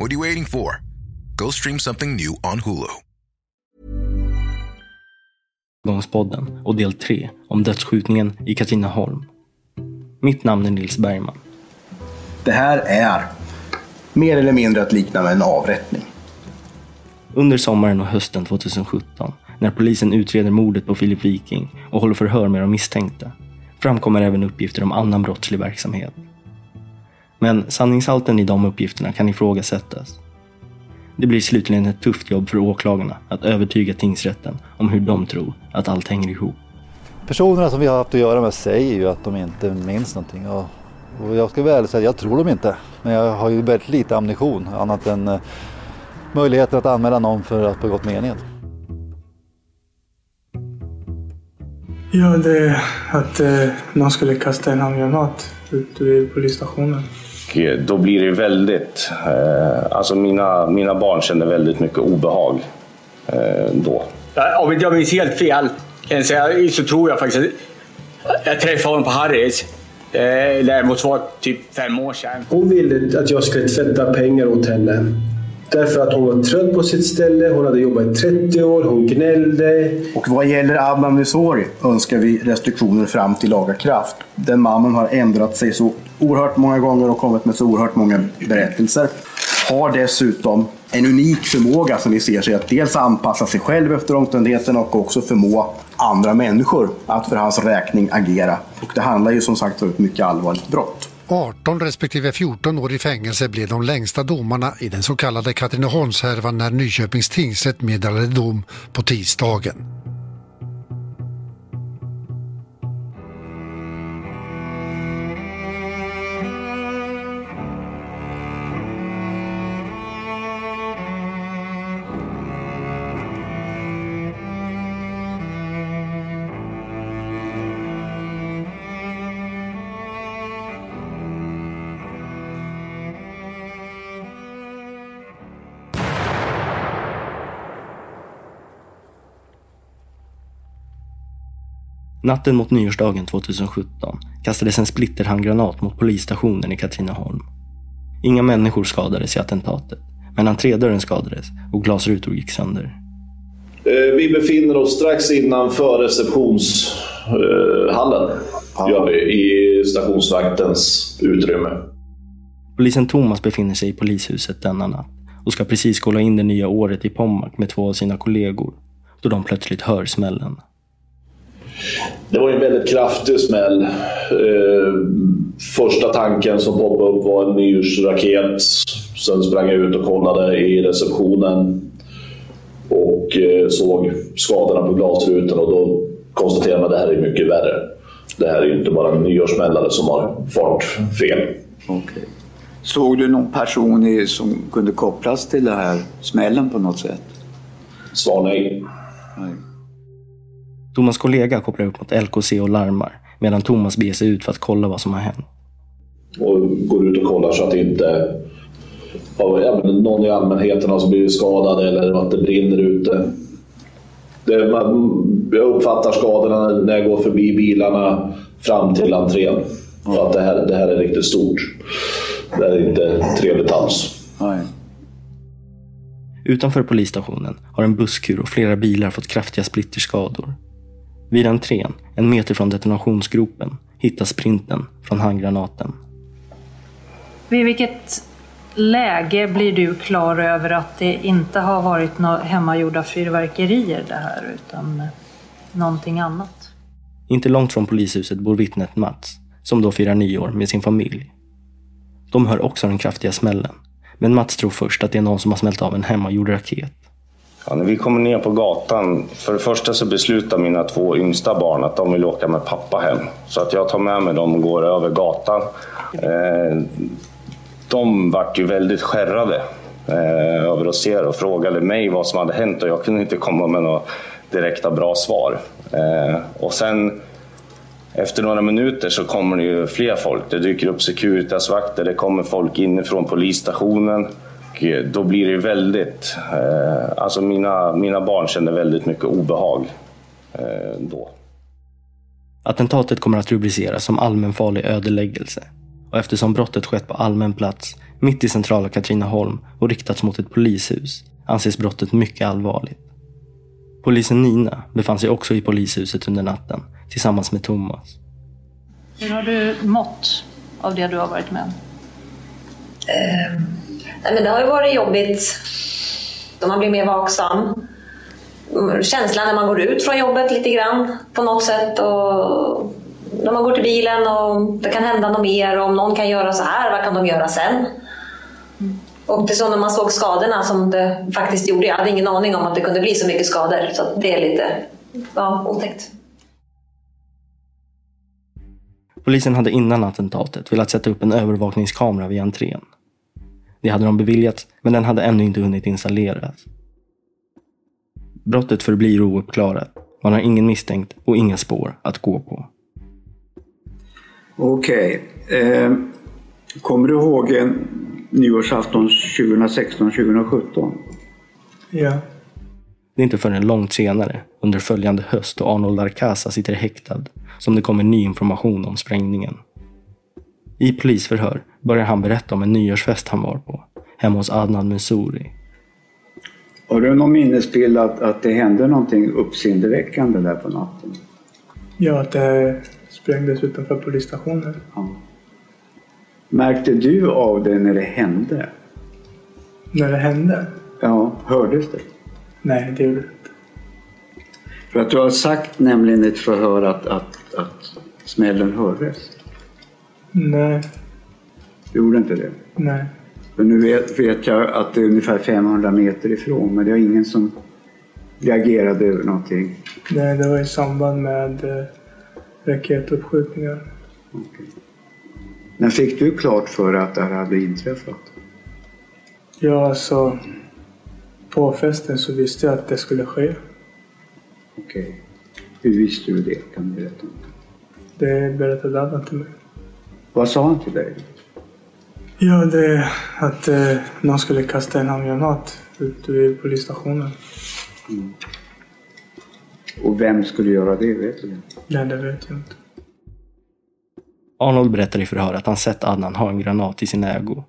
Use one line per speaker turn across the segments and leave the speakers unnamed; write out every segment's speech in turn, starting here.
what are you waiting for? Go stream something new on Hulu.
Gångspodden och del 3 om dödsskjutningen i Katrineholm. Mitt namn är Nils Bergman.
Det här är mer eller mindre att likna med en avrättning.
Under sommaren och hösten 2017, när polisen utreder mordet på Filip Viking och håller förhör med de misstänkta, framkommer även uppgifter om annan brottslig verksamhet. Men sanningshalten i de uppgifterna kan ifrågasättas. Det blir slutligen ett tufft jobb för åklagarna att övertyga tingsrätten om hur de tror att allt hänger ihop.
Personerna som vi har haft att göra med säger ju att de inte minns någonting. Och, och jag ska väl säga, jag tror dem inte. Men jag har ju väldigt lite ammunition annat än eh, möjligheten att anmäla någon för att begått mened.
Ja, det är att eh, någon skulle kasta en handgranat ut vid polisstationen.
Och eh, då blir det väldigt... Eh, alltså mina, mina barn känner väldigt mycket obehag eh, då.
Om inte jag minns helt fel kan säga, så tror jag faktiskt att jag träffade honom på Harrys. Eh, det måste vara typ fem år sedan.
Hon ville att jag skulle tvätta pengar åt henne. Därför att hon var trött på sitt ställe, hon hade jobbat i 30 år, hon gnällde.
Och vad gäller Adnan Nisori önskar vi restriktioner fram till laga kraft. Den mannen har ändrat sig så oerhört många gånger och kommit med så oerhört många berättelser. Har dessutom en unik förmåga som vi ser sig att dels anpassa sig själv efter omständigheterna och också förmå andra människor att för hans räkning agera. Och det handlar ju som sagt om ett mycket allvarligt brott.
18 respektive 14 år i fängelse blev de längsta domarna i den så kallade Katrineholmshärvan när Nyköpings tingsrätt meddelade dom på tisdagen.
Natten mot nyårsdagen 2017 kastades en splitterhandgranat mot polisstationen i Katrineholm. Inga människor skadades i attentatet, men entrédörren skadades och glasrutor gick sönder.
Eh, Vi befinner oss strax innanför receptionshallen. Gör vi, I stationsvaktens utrymme.
Polisen Thomas befinner sig i polishuset denna natt och ska precis kolla in det nya året i Pommac med två av sina kollegor, då de plötsligt hör smällen.
Det var en väldigt kraftig smäll. Eh, första tanken som poppade upp var en nyårsraket. Sen sprang jag ut och kollade i receptionen och eh, såg skadorna på glasrutan och då konstaterade man att det här är mycket värre. Det här är ju inte bara en nyårssmällare som har fartfel.
Okej. Såg du någon person i, som kunde kopplas till den här smällen på något sätt?
Svar nej.
Nej.
Thomas kollega kopplar upp mot LKC och larmar medan Thomas beger sig ut för att kolla vad som har hänt.
och går ut och kollar så att det inte ja, någon i allmänheten har alltså blivit skadad eller att det brinner ute. Det, man, jag uppfattar skadorna när jag går förbi bilarna fram till entrén. Och att det här, det här är riktigt stort. Det är inte trevligt alls.
Nej.
Utanför polisstationen har en busskur och flera bilar fått kraftiga splitterskador. Vid entrén, en meter från detonationsgropen, hittas sprinten från handgranaten.
Vid vilket läge blir du klar över att det inte har varit några hemmagjorda fyrverkerier det här utan någonting annat?
Inte långt från polishuset bor vittnet Mats, som då firar nyår med sin familj. De hör också den kraftiga smällen, men Mats tror först att det är någon som har smält av en hemmagjord raket.
Ja, när vi kommer ner på gatan, för det första så beslutar mina två yngsta barn att de vill åka med pappa hem. Så att jag tar med mig dem och går över gatan. Eh, de vart ju väldigt skärrade eh, över att se det och frågade mig vad som hade hänt och jag kunde inte komma med några direkta bra svar. Eh, och sen efter några minuter så kommer det ju fler folk. Det dyker upp Securitasvakter, det kommer folk inifrån polisstationen. Och då blir det väldigt... Eh, alltså mina, mina barn kände väldigt mycket obehag eh, då.
Attentatet kommer att rubriceras som allmänfarlig ödeläggelse. Och eftersom brottet skett på allmän plats, mitt i centrala Katrineholm och riktats mot ett polishus, anses brottet mycket allvarligt. Polisen Nina befann sig också i polishuset under natten tillsammans med Thomas.
Hur har du mått av det du har varit med om?
Eh, nej men det har ju varit jobbigt. Man blir mer vaksam. Känslan när man går ut från jobbet lite grann på något sätt. Och när man går till bilen och det kan hända något mer. Och om någon kan göra så här, vad kan de göra sen? Och det är så när man såg skadorna som det faktiskt gjorde. Jag hade ingen aning om att det kunde bli så mycket skador. Så det är lite ja, otäckt.
Polisen hade innan attentatet velat sätta upp en övervakningskamera vid entrén. Det hade de beviljat, men den hade ännu inte hunnit installeras. Brottet förblir ouppklarat. Man har ingen misstänkt och inga spår att gå på.
Okej. Eh, kommer du ihåg en nyårsafton 2016-2017?
Ja.
Det är inte förrän långt senare, under följande höst då Arnold Arcasa sitter häktad, som det kommer ny information om sprängningen. I polisförhör börjar han berätta om en nyårsfest han var på, hemma hos Adnan Mansouri.
Har du någon minnesbild att, att det hände någonting uppseendeväckande där på natten?
Ja, att det sprängdes utanför polisstationen.
Ja. Märkte du av det när det hände?
När det hände?
Ja, hördes det?
Nej, det gjorde det inte.
För att du har sagt nämligen i ett förhör att, att, att smällen hördes.
Nej,
Du gjorde inte det?
nej.
För nu vet, vet jag att det är ungefär 500 meter ifrån men det var ingen som reagerade över någonting.
Nej, det var i samband med eh, raketuppskjutningar.
När fick du klart för att det här hade inträffat?
Ja, alltså. På festen så visste jag att det skulle ske.
Okej. Hur visste du det? Kan du berätta?
Det berättade Adnan till mig.
Vad sa han till dig?
Ja, det att eh, någon skulle kasta en handgranat ut vid polisstationen.
Mm. Och vem skulle göra det? Vet du?
Nej, det vet jag inte.
Arnold berättar i förhör att han sett Adnan ha en granat i sin ägo.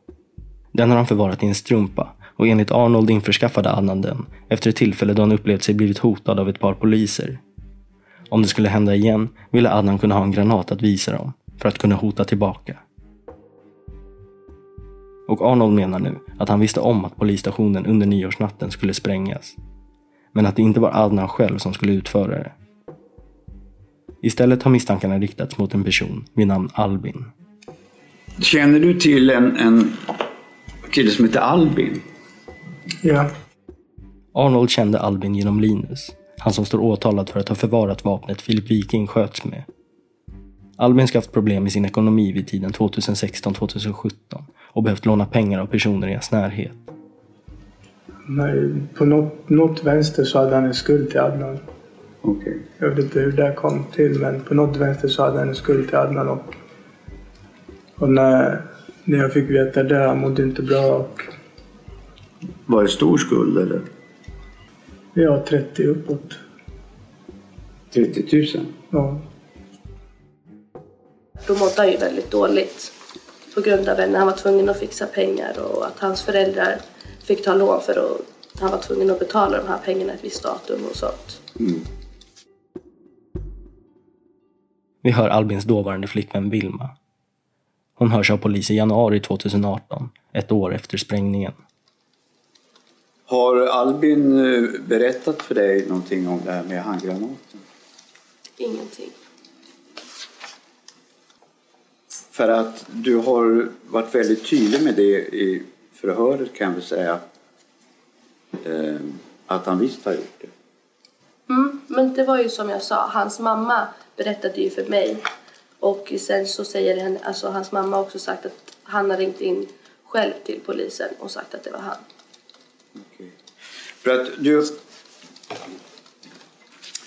Den har han förvarat i en strumpa och enligt Arnold införskaffade Adnan den efter ett tillfälle då han upplevt sig blivit hotad av ett par poliser. Om det skulle hända igen ville Adnan kunna ha en granat att visa dem för att kunna hota tillbaka. Och Arnold menar nu att han visste om att polisstationen under nyårsnatten skulle sprängas. Men att det inte var Adnan själv som skulle utföra det. Istället har misstankarna riktats mot en person vid namn Albin.
Känner du till en, en kille som heter Albin?
Ja.
Arnold kände Albin genom Linus, han som står åtalad för att ha förvarat vapnet Filip Viking sköts med. Albin ska haft problem med sin ekonomi vid tiden 2016-2017 och behövt låna pengar av personer i hans närhet.
Nej, på något, något vänster så hade han en skuld till Adnan.
Okej.
Jag vet inte hur det kom till, men på något vänster så hade han en skuld till Adnan. Och, och när, när jag fick veta det, han mådde inte bra. Och,
Var det stor skuld eller?
ja, 30 uppåt.
30 000?
Ja.
Då mådde han ju väldigt dåligt på grund av att han var tvungen att fixa pengar och att hans föräldrar fick ta lån för att han var tvungen att betala de här pengarna ett visst datum och sånt.
Mm.
Vi hör Albins dåvarande flickvän Vilma. Hon hörs av polis i januari 2018, ett år efter sprängningen.
Har Albin eh, berättat för dig någonting om det här med handgranaten?
Ingenting.
För att du har varit väldigt tydlig med det i förhöret kan vi säga. Eh, att han visst har gjort det.
Mm, men det var ju som jag sa, hans mamma berättade ju för mig. Och sen så säger henne, alltså hans mamma också sagt att han har ringt in själv till polisen och sagt att det var han.
För att du,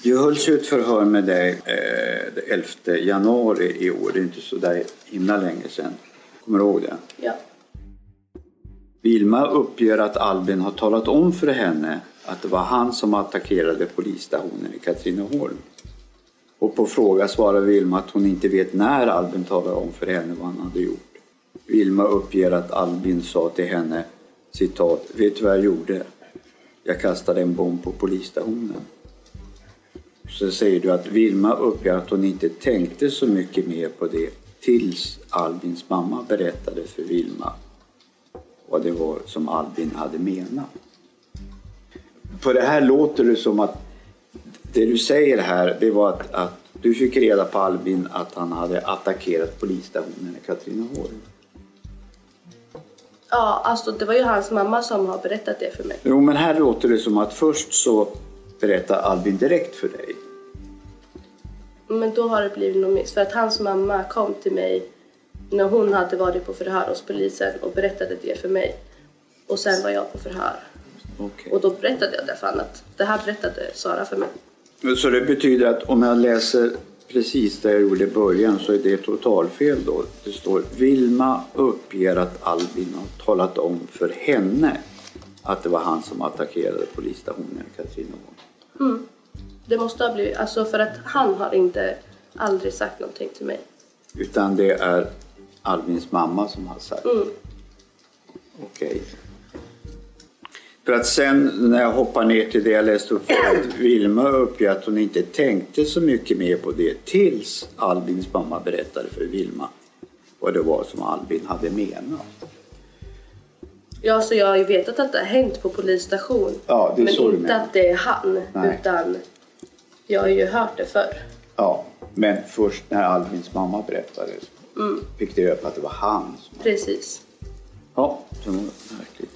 du hölls ju ett förhör med dig eh, den 11 januari i år. Det är inte så där himla länge sedan. Kommer du ihåg det?
Ja.
Vilma uppger att Albin har talat om för henne att det var han som attackerade polisstationen i Katrineholm. Och på fråga svarar Vilma att hon inte vet när Albin talade om för henne vad han hade gjort. Vilma uppger att Albin sa till henne citat, vet du vad jag gjorde? Jag kastade en bomb på polisstationen. Så säger du att Vilma uppger att hon inte tänkte så mycket mer på det tills Albins mamma berättade för Vilma vad det var som Albin hade menat. På det här låter det som att det du säger här, det var att, att du fick reda på Albin att han hade attackerat polisstationen i Katrineholm.
Ja, alltså det var ju hans mamma som har berättat det för mig.
Jo, men här låter det som att först så berättar Albin direkt för dig.
Men då har det blivit något miss. För att hans mamma kom till mig när hon hade varit på förhör hos polisen och berättade det för mig. Och sen var jag på förhör.
Okay.
Och då berättade jag det för honom att det här berättade Sara för mig.
Så det betyder att om jag läser precis det jag gjorde i början så är det totalfel då. Det står Vilma uppger att Albin har talat om för henne att det var han som attackerade polisstationen i Katrineholm.
Mm. Det måste ha blivit, alltså för att han har inte aldrig sagt någonting till mig.
Utan det är Albins mamma som har sagt.
Mm.
Okej. För att sen när jag hoppar ner till det jag läste upp förut. Vilma uppger att hon inte tänkte så mycket mer på det tills Albins mamma berättade för Vilma vad det var som Albin hade menat.
Ja, så jag har ju vetat att det har hänt på polisstation.
Ja, det är
men
så du
inte
menar.
att det är han.
Nej.
Utan jag har ju hört det förr.
Ja, men först när Albins mamma berättade
Mm,
fick det upp att det var han. Som...
precis.
Ja, det var märkligt.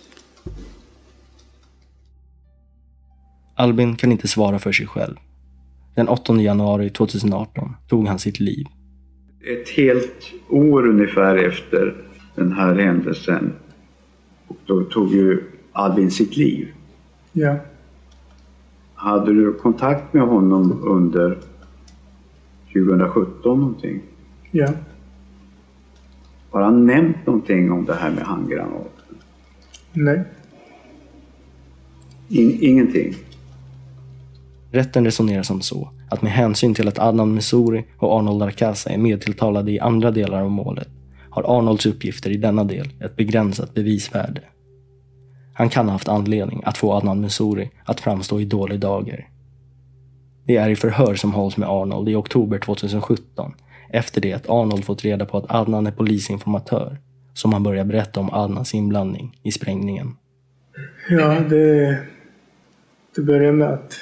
Albin kan inte svara för sig själv. Den 8 januari 2018 tog han sitt liv.
Ett helt år ungefär efter den här händelsen och då tog ju Albin sitt liv.
Ja.
Hade du kontakt med honom under 2017 någonting?
Ja.
Har han nämnt någonting om det här med handgranaten?
Nej.
In, ingenting?
Rätten resonerar som så att med hänsyn till att Adnan Messouri och Arnold Arkaza är medtilltalade i andra delar av målet har Arnolds uppgifter i denna del ett begränsat bevisvärde. Han kan ha haft anledning att få Adnan Messouri att framstå i dålig dager. Det är i förhör som hålls med Arnold i oktober 2017 efter det att Arnold fått reda på att Adnan är polisinformatör som han börjar berätta om Adnans inblandning i sprängningen.
Ja, det, det började med att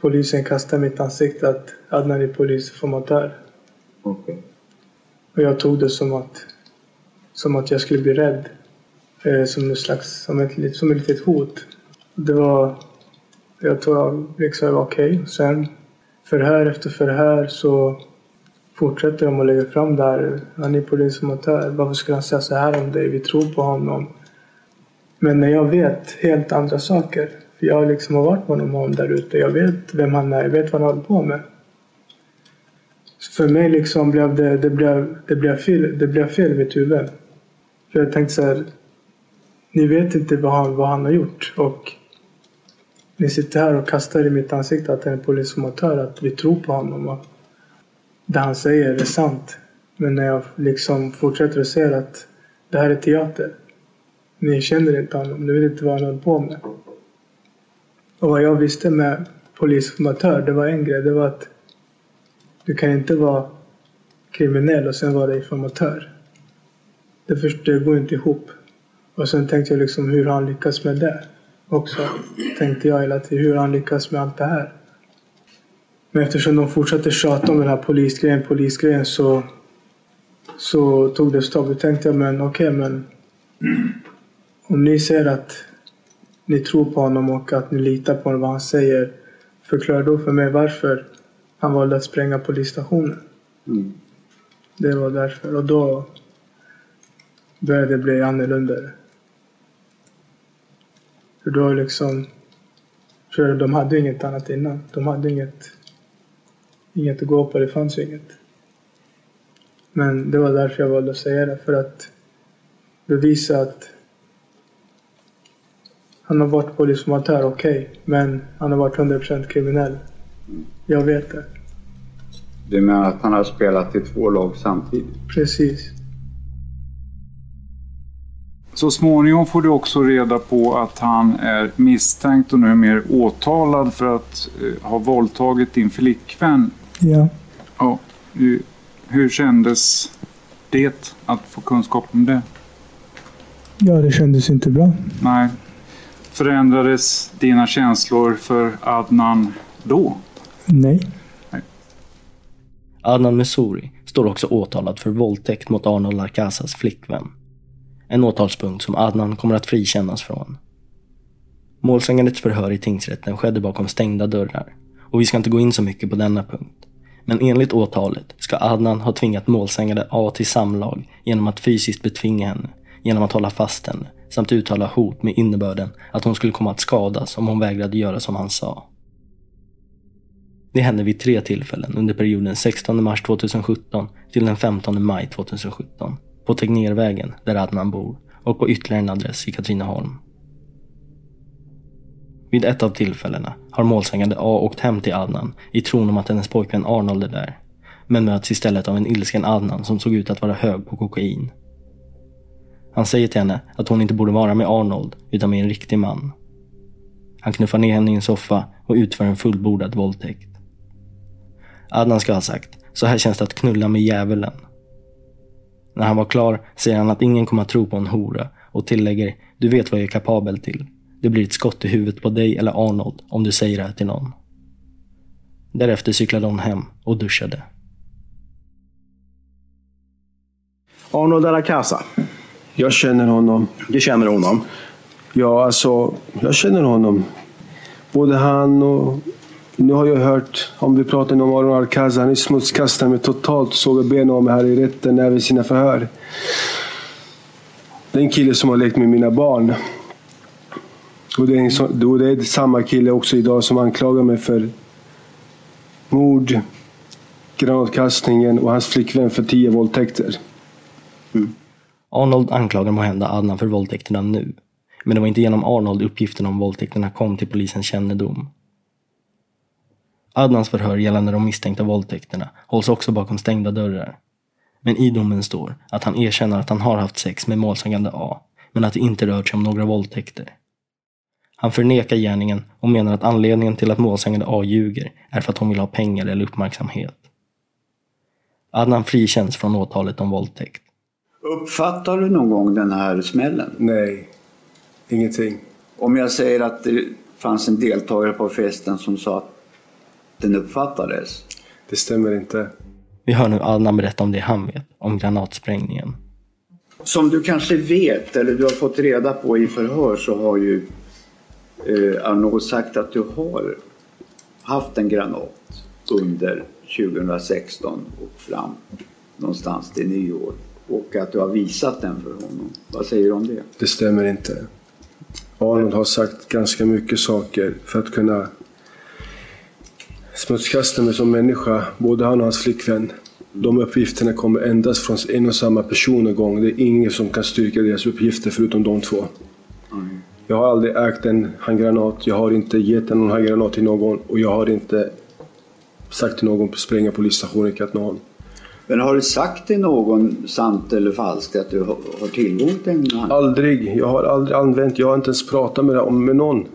polisen kastade i mitt ansikte att Adnan är polisinformatör.
Okej.
Och jag tog det som att, som att jag skulle bli rädd. Eh, som ett slags, som ett, som ett litet hot. Det var, jag tog liksom okej, okay. okej. Sen förhör efter förhör så fortsätter de att lägga fram det här. Han är polisinformatör. Varför skulle han säga så här om dig? Vi tror på honom. Men när jag vet helt andra saker. För jag liksom har varit med honom där ute. Jag vet vem han är. Jag vet vad han håller på med. Så för mig liksom blev det, det, blev, det, blev fel, det blev fel i mitt huvud. För jag tänkte så här. Ni vet inte vad han, vad han har gjort. Och ni sitter här och kastar i mitt ansikte att han är polisformatör, Att vi tror på honom. Och det han säger är sant. Men när jag liksom fortsätter att säga att det här är teater. Ni känner inte honom. Ni vet inte vad han håller på med. Och vad jag visste med polisformatör, det var en grej. Det var att du kan inte vara kriminell och sen vara informatör. Det, först, det går inte ihop. Och sen tänkte jag liksom hur han lyckas med det. Också tänkte jag hela tiden. Hur han lyckas med allt det här. Men eftersom de fortsatte tjata om den här polisgrejen, polisgrejen så, så tog det stopp. Då tänkte jag, men okej, men om ni säger att ni tror på honom och att ni litar på vad han säger. Förklara då för mig varför han valde att spränga polisstationen.
Mm.
Det var därför. Och då började det bli annorlunda. För då liksom... För de hade inget annat innan. De hade inget, inget att gå på. Det fanns ju inget. Men det var därför jag valde att säga det. För att bevisa att han har varit polismatör, okej. Okay, men han har varit 100% kriminell. Jag vet det.
Du menar att han har spelat i två lag samtidigt?
Precis.
Så småningom får du också reda på att han är misstänkt och nu är mer åtalad för att eh, ha våldtagit din flickvän.
Ja.
ja. Hur kändes det att få kunskap om det?
Ja, det kändes inte bra.
Nej. Förändrades dina känslor för Adnan då?
Nej.
Nej.
Adnan Messouri står också åtalad för våldtäkt mot Arnold Arcazas flickvän. En åtalspunkt som Adnan kommer att frikännas från. Målsägandets förhör i tingsrätten skedde bakom stängda dörrar och vi ska inte gå in så mycket på denna punkt. Men enligt åtalet ska Adnan ha tvingat målsägande A till samlag genom att fysiskt betvinga henne, genom att hålla fast henne samt uttala hot med innebörden att hon skulle komma att skadas om hon vägrade göra som han sa. Det hände vid tre tillfällen under perioden 16 mars 2017 till den 15 maj 2017 på Tegnérvägen där Adnan bor och på ytterligare en adress i Katrineholm. Vid ett av tillfällena har målsägande A åkt hem till Adnan i tron om att hennes pojkvän Arnold är där, men möts istället av en ilsken Adnan som såg ut att vara hög på kokain. Han säger till henne att hon inte borde vara med Arnold utan med en riktig man. Han knuffar ner henne i en soffa och utför en fullbordad våldtäkt. Adnan ska ha sagt, så här känns det att knulla med djävulen. När han var klar säger han att ingen kommer att tro på en hora och tillägger, du vet vad jag är kapabel till. Det blir ett skott i huvudet på dig eller Arnold om du säger det här till någon. Därefter cyklade hon hem och duschade.
Arnold Aracasa.
Jag känner honom.
Du känner honom?
Ja, alltså, jag känner honom. Både han och... Nu har jag hört, om vi pratar om Aron Alcaza, han är smutskastad mig totalt och sågar benen av mig här i rätten, även sina förhör. Det är en kille som har lekt med mina barn. Och det, är en, och det är samma kille också idag som anklagar mig för mord, granatkastningen och hans flickvän för tio våldtäkter.
Mm. Arnold anklagar måhända Adnan för våldtäkterna nu. Men det var inte genom Arnold uppgifterna om våldtäkterna kom till polisens kännedom. Adnans förhör gällande de misstänkta våldtäkterna hålls också bakom stängda dörrar. Men i domen står att han erkänner att han har haft sex med målsägande A, men att det inte rört sig om några våldtäkter. Han förnekar gärningen och menar att anledningen till att målsägande A ljuger är för att hon vill ha pengar eller uppmärksamhet. Adnan frikänns från åtalet om våldtäkt.
Uppfattar du någon gång den här smällen?
Nej, ingenting.
Om jag säger att det fanns en deltagare på festen som sa att den uppfattades?
Det stämmer inte.
Vi hör nu Adnan berätta om det han vet, om granatsprängningen.
Som du kanske vet, eller du har fått reda på i förhör, så har ju eh, Arnaud sagt att du har haft en granat under 2016 och fram någonstans till nyår och att du har visat den för honom. Vad säger du om det?
Det stämmer inte. Arnold har sagt ganska mycket saker för att kunna smutskasta mig som människa, både han och hans flickvän. De uppgifterna kommer endast från en och samma person en gång. Det är ingen som kan styrka deras uppgifter förutom de två. Mm. Jag har aldrig ägt en handgranat, jag har inte gett en handgranat till någon och jag har inte sagt till någon att spränga polisstationen i Katrineholm.
Men har du sagt till någon, sant eller falskt, att du har tillgång till en hand?
Aldrig. Jag har aldrig använt, jag har inte ens pratat med, med någon.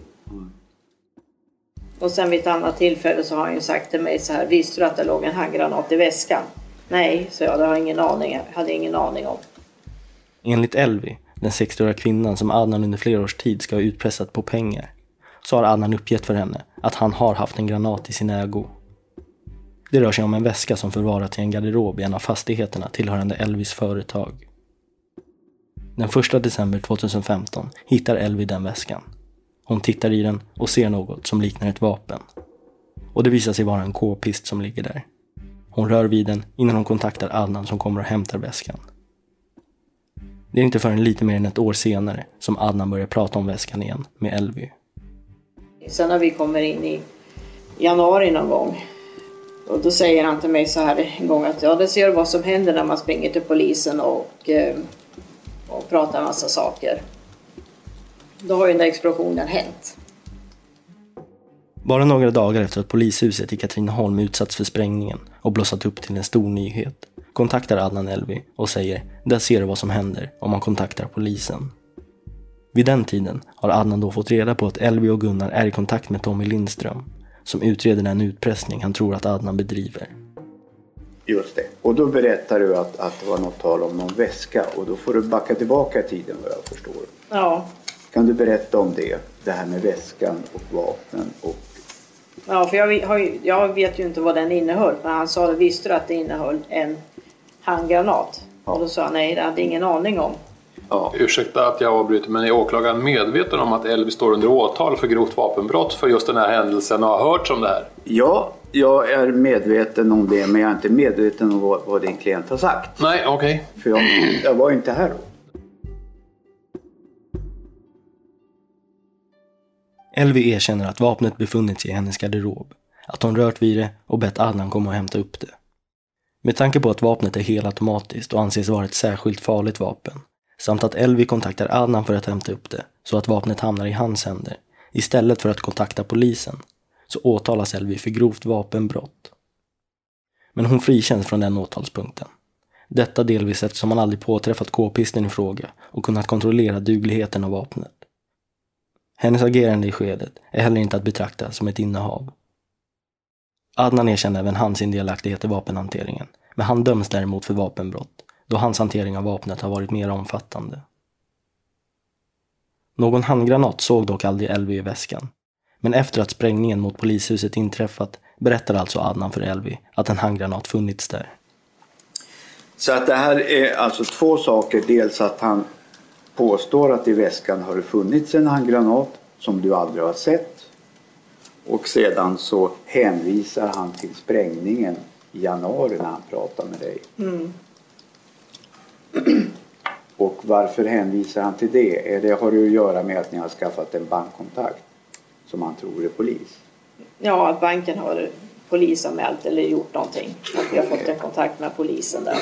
Och sen vid ett annat tillfälle så har han ju sagt till mig så här, visste du att det låg en handgranat i väskan? Nej, så jag, det har jag ingen aning, hade ingen aning om.
Enligt Elvi, den 60-åriga kvinnan som Adnan under flera års tid ska ha utpressat på pengar, så har Adnan uppgett för henne att han har haft en granat i sin ägo. Det rör sig om en väska som förvarats i en garderob i en av fastigheterna tillhörande Elvis företag. Den 1 december 2015 hittar Elvi den väskan. Hon tittar i den och ser något som liknar ett vapen. Och det visar sig vara en k-pist som ligger där. Hon rör vid den innan hon kontaktar Adnan som kommer och hämtar väskan. Det är inte förrän lite mer än ett år senare som Adnan börjar prata om väskan igen med Elvy.
Sen när vi kommer in i januari någon gång och då säger han till mig så här en gång att ja, det ser vad som händer när man springer till polisen och, eh, och pratar en massa saker. Då har ju den där explosionen hänt.
Bara några dagar efter att polishuset i Katrineholm utsatts för sprängningen och blossat upp till en stor nyhet kontaktar Adnan Elvi och säger “Där ser du vad som händer om man kontaktar polisen”. Vid den tiden har Adnan då fått reda på att Elvi och Gunnar är i kontakt med Tommy Lindström som utreder den utpressning han tror att Adnan bedriver.
Just det. Och då berättar du att, att det var något tal om någon väska och då får du backa tillbaka i tiden vad jag förstår.
Ja.
Kan du berätta om det? Det här med väskan och vapnen och...
Ja, för jag, har ju, jag vet ju inte vad den innehöll. Men han sa, visste du att det innehöll en handgranat? Och då sa han, nej det hade ingen aning om.
Ja.
Ursäkta att jag avbryter men är åklagaren medveten om att Elvi står under åtal för grovt vapenbrott för just den här händelsen och har hört om det här?
Ja, jag är medveten om det men jag är inte medveten om vad, vad din klient har sagt.
Nej, okej.
För jag, jag var inte här då.
Elvi erkänner att vapnet befunnit sig i hennes garderob, att hon rört vid det och bett Adnan komma och hämta upp det. Med tanke på att vapnet är helautomatiskt och anses vara ett särskilt farligt vapen, samt att Elvi kontaktar Adnan för att hämta upp det, så att vapnet hamnar i hans händer, istället för att kontakta polisen, så åtalas Elvi för grovt vapenbrott. Men hon frikänns från den åtalspunkten. Detta delvis eftersom man aldrig påträffat k-pisten i fråga och kunnat kontrollera dugligheten av vapnet. Hennes agerande i skedet är heller inte att betrakta som ett innehav. Adnan erkänner även han sin delaktighet i vapenhanteringen, men han döms däremot för vapenbrott, då hans hantering av vapnet har varit mer omfattande. Någon handgranat såg dock aldrig Elvi i väskan, men efter att sprängningen mot polishuset inträffat berättar alltså Adnan för Elvi att en handgranat funnits där.
Så att det här är alltså två saker. Dels att han påstår att i väskan har det funnits en handgranat som du aldrig har sett. Och sedan så hänvisar han till sprängningen i januari när han pratar med dig.
Mm.
Och varför hänvisar han till det? Är det har det att göra med att ni har skaffat en bankkontakt som han tror är polis?
Ja, att banken har polisanmält eller gjort någonting. Att vi har fått en kontakt med polisen där.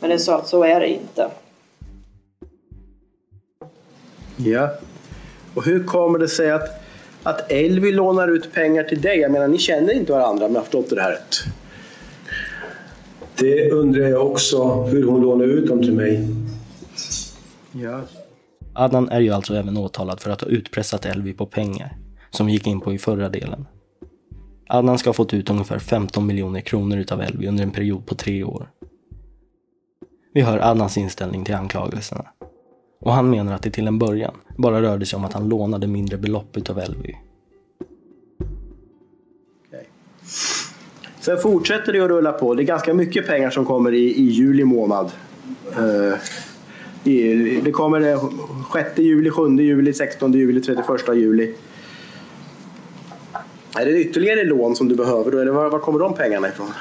Men det sa att så är det inte.
Ja. Och hur kommer det sig att, att Elvi lånar ut pengar till dig? Jag menar, ni känner inte varandra om jag har förstått det här rätt.
Det undrar jag också, hur hon lånar ut dem till mig.
Ja.
Adnan är ju alltså även åtalad för att ha utpressat Elvi på pengar, som vi gick in på i förra delen. Adnan ska ha fått ut ungefär 15 miljoner kronor utav Elvi under en period på tre år. Vi hör Adnans inställning till anklagelserna. Och han menar att det till en början bara rörde sig om att han lånade mindre belopp utav Elvi.
Sen fortsätter det att rulla på. Det är ganska mycket pengar som kommer i, i juli månad. Uh, i, det kommer 6 juli, 7 juli, 16 juli, 31 juli. Är det ytterligare lån som du behöver då? Eller var, var kommer de pengarna ifrån?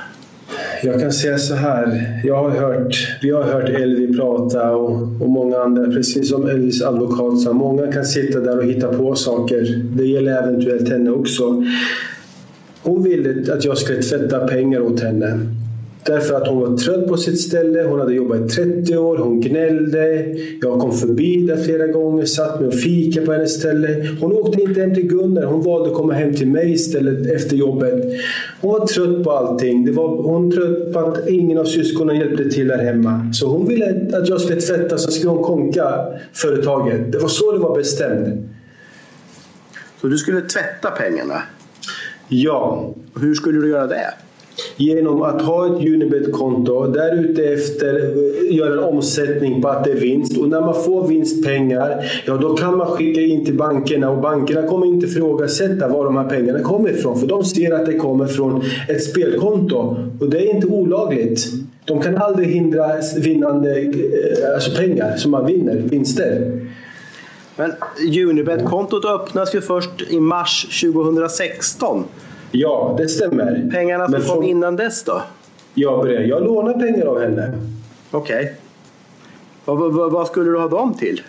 Jag kan säga så här. Jag har hört, vi har hört Elvi prata och, och många andra, precis som Elvis advokat sa. Många kan sitta där och hitta på saker. Det gäller eventuellt henne också. Hon ville att jag skulle tvätta pengar åt henne. Därför att hon var trött på sitt ställe. Hon hade jobbat i 30 år. Hon gnällde. Jag kom förbi där flera gånger. Satt mig och fika på hennes ställe. Hon åkte inte hem till Gunnar. Hon valde att komma hem till mig istället efter jobbet. Hon var trött på allting. Det var, hon var trött på att ingen av syskonen hjälpte till där hemma. Så hon ville att jag skulle tvätta så skulle hon konka företaget. Det var så det var bestämt.
Så du skulle tvätta pengarna?
Ja.
Hur skulle du göra det?
Genom att ha ett Unibet-konto, där eh, göra en omsättning på att det är vinst. Och när man får vinstpengar, ja då kan man skicka in till bankerna och bankerna kommer inte ifrågasätta var de här pengarna kommer ifrån. För de ser att det kommer från ett spelkonto och det är inte olagligt. De kan aldrig hindra vinnande eh, alltså pengar som man vinner, vinster.
Men Unibet-kontot öppnas ju först i mars 2016.
Ja, det stämmer.
Pengarna som kom innan dess då?
Jag, jag lånar pengar av henne.
Okej. Vad, vad, vad skulle du ha dem till?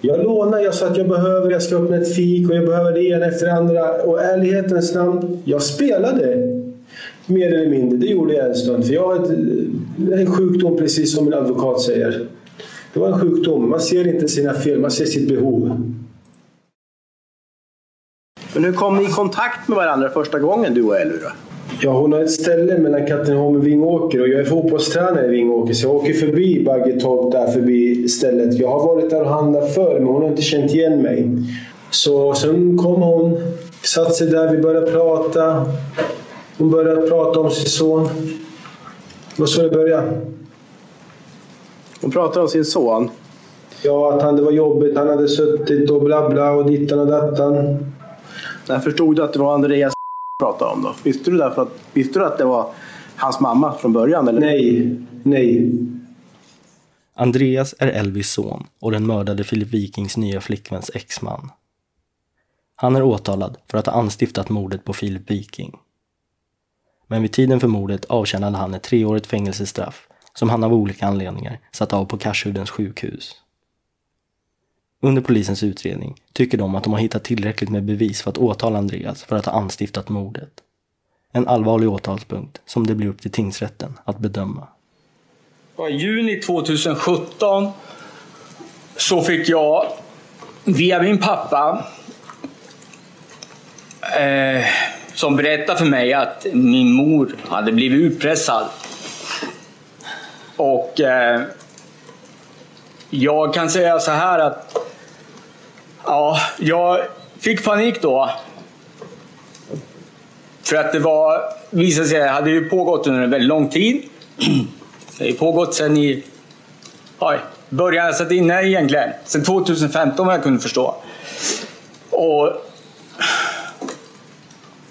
Jag lånar, jag sa att jag behöver, jag ska öppna ett fik och jag behöver det ena efter det andra. Och ärlighetens namn, jag spelade. Mer eller mindre, det gjorde jag en stund. För jag har ett, en sjukdom precis som min advokat säger. Det var en sjukdom, man ser inte sina fel, man ser sitt behov.
Men hur kom ni i kontakt med varandra första gången, du och Elvy?
Ja, hon har ett ställe mellan Katrineholm och Vingåker och jag är fotbollstränare i Vingåker så jag åker förbi Baggetorp där förbi stället. Jag har varit där och handlat förr men hon har inte känt igen mig. Så sen kom hon, satte sig där, vi började prata. Hon började prata om sin son. Det var så det började.
Hon pratade om sin son?
Ja, att han, det var jobbigt. Han hade suttit och bla bla och dittan och dattan.
När förstod du att det var Andreas pratade om då? Visste du, därför att, visste du att det var hans mamma från början? Eller?
Nej, nej.
Andreas är Elvis son och den mördade Filip Wikings nya flickväns exman. Han är åtalad för att ha anstiftat mordet på Filip Viking. Men vid tiden för mordet avtjänade han ett treårigt fängelsestraff som han av olika anledningar satt av på Karshudens sjukhus. Under polisens utredning tycker de att de har hittat tillräckligt med bevis för att åtala Andreas för att ha anstiftat mordet. En allvarlig åtalspunkt som det blir upp till tingsrätten att bedöma.
I juni 2017 så fick jag via min pappa eh, som berättade för mig att min mor hade blivit utpressad. Och eh, jag kan säga så här att ja, jag fick panik då. För att det var, visade sig, hade ju pågått under en väldigt lång tid. Det har ju pågått sedan i oj, början, satt inne egentligen. Sedan 2015 vad jag kunde förstå. Och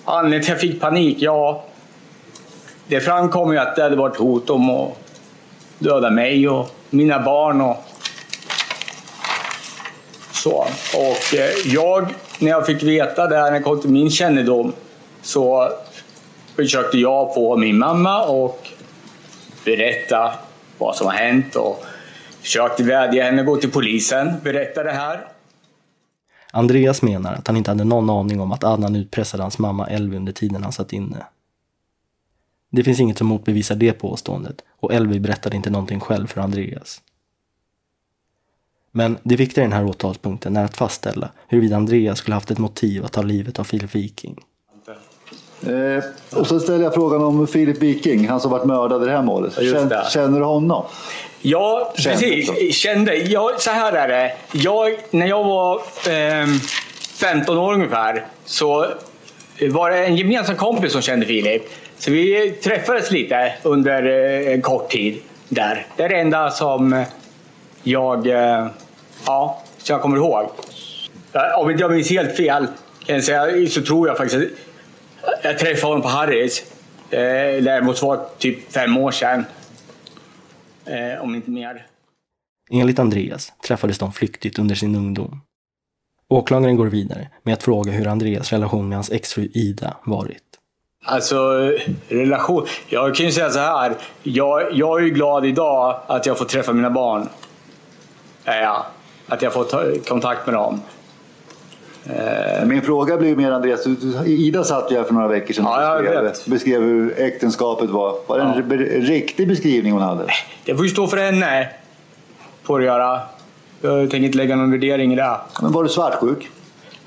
anledningen till att jag fick panik, ja. Det framkom ju att det hade varit hot om att döda mig och mina barn och så. Och eh, jag, när jag fick veta det här, när det kom till min kännedom, så försökte jag få min mamma och berätta vad som har hänt och försökte vädja henne att gå till polisen, berätta det här.
Andreas menar att han inte hade någon aning om att Adnan utpressade hans mamma Elvy under tiden han satt inne. Det finns inget som motbevisar det påståendet och Elvy berättade inte någonting själv för Andreas. Men det viktiga i den här åtalspunkten är att fastställa huruvida Andreas skulle haft ett motiv att ta livet av Filip Viking.
Eh, och så ställer jag frågan om Filip Viking, han som varit mördad i det här målet. Känner, känner du honom?
Ja,
Kände
precis.
så.
Kände. Jag, så här är det. Jag, när jag var eh, 15 år ungefär så var det en gemensam kompis som kände Filip. Så vi träffades lite under eh, en kort tid där. Det är det enda som jag, eh, ja, som jag kommer ihåg. Ja, Om inte jag minns helt fel så tror jag faktiskt att jag träffade honom på Harrys. Det måste vara typ fem år sedan. Eh, om inte mer.
Enligt Andreas träffades de flyktigt under sin ungdom. Åklagaren går vidare med att fråga hur Andreas relation med hans exfru Ida varit.
Alltså relation. Jag kan ju säga så här. Jag, jag är ju glad idag att jag får träffa mina barn. Är jag. Att jag får ta kontakt med dem. Eh,
Min fråga blir mer Andreas, Ida satt ju här för några veckor sedan
Ja, jag
och beskrev,
vet.
beskrev hur äktenskapet var. Var det en be- riktig beskrivning hon hade?
det får ju stå för henne. Får det göra. Jag tänker inte lägga någon värdering i det.
Men var du svartsjuk?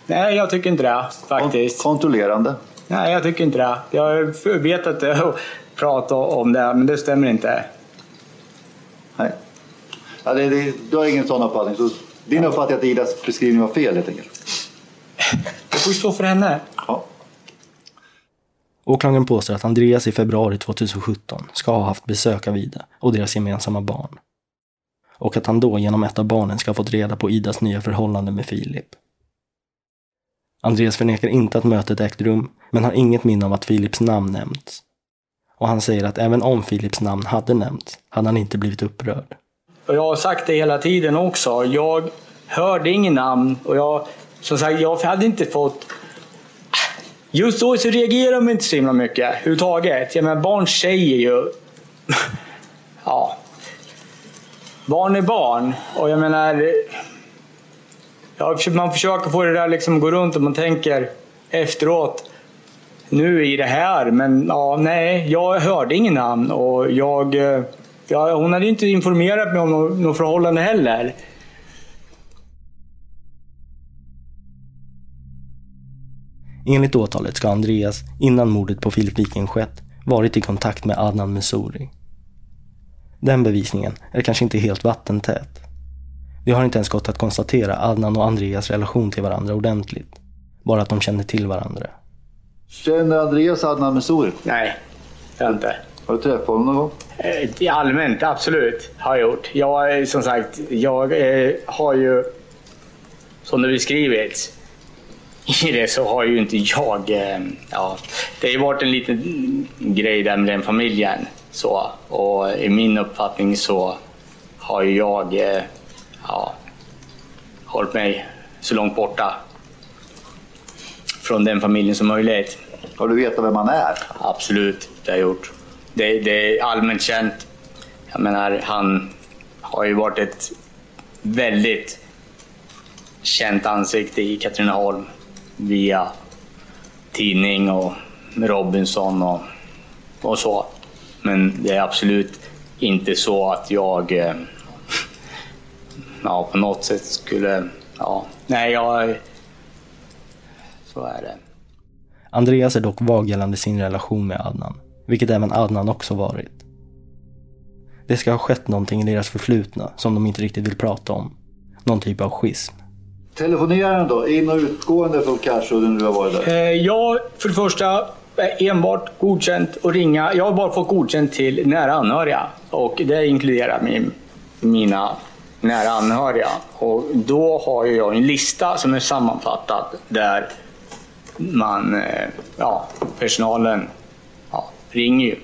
Nej, jag tycker inte det faktiskt.
Kontrollerande?
Nej, jag tycker inte det. Jag vet att det är att prata om det, men det stämmer inte.
Nej. Ja, det, det, du har ingen sån uppfattning? Så din uppfattning är att Idas beskrivning var fel helt enkelt?
Det får ju stå för henne.
Ja.
Åklagaren påstår att Andreas i februari 2017 ska ha haft besök av Ida och deras gemensamma barn. Och att han då genom ett av barnen ska ha fått reda på Idas nya förhållande med Filip. Andreas förnekar inte att mötet ägt rum, men har inget minne av att Filips namn nämnts. Och han säger att även om Filips namn hade nämnts, hade han inte blivit upprörd.
Och jag har sagt det hela tiden också. Jag hörde ingen namn och jag, som sagt, jag hade inte fått... Just då så reagerar de inte så himla mycket överhuvudtaget. Jag menar, barn säger ju... Ja. Barn är barn. Och jag menar... Ja, man försöker få det där liksom att gå runt och man tänker efteråt. Nu i det här, men ja, nej, jag hörde ingen namn och jag... Eh, Ja, hon hade inte informerat mig om något, något förhållande heller.
Enligt åtalet ska Andreas, innan mordet på Filip Viking skett, varit i kontakt med Adnan Messouri. Den bevisningen är kanske inte helt vattentät. Det har inte ens gått att konstatera Adnan och Andreas relation till varandra ordentligt. Bara att de känner till varandra.
Känner Andreas Adnan Messouri?
Nej, har inte.
Har du träffat honom någon gång?
Eh, Allmänt, absolut, har jag gjort. Jag, som sagt, jag har ju, som det beskrivits, i det så har ju inte jag... Eh, ja, det har ju varit en liten grej där med den familjen. Så, och i min uppfattning så har ju jag eh, ja, hållit mig så långt borta från den familjen som möjligt.
Har du vetat vem han är?
Absolut, det har jag gjort. Det, det är allmänt känt. Jag menar, han har ju varit ett väldigt känt ansikte i Katrineholm via tidning och Robinson och, och så. Men det är absolut inte så att jag eh, ja, på något sätt skulle... Ja, nej, jag... Så är det.
Andreas är dock vag gällande sin relation med Adnan, vilket även Adnan också varit. Det ska ha skett någonting i deras förflutna som de inte riktigt vill prata om. Någon typ av schism.
Telefonerar han då? In och utgående från Karsudden när du har varit där?
Eh, jag, för det första, är enbart godkänt att ringa. Jag har bara fått godkänt till nära anhöriga och det inkluderar min, mina nära anhöriga. Och då har jag en lista som är sammanfattad där man, eh, ja, personalen ja, ringer ju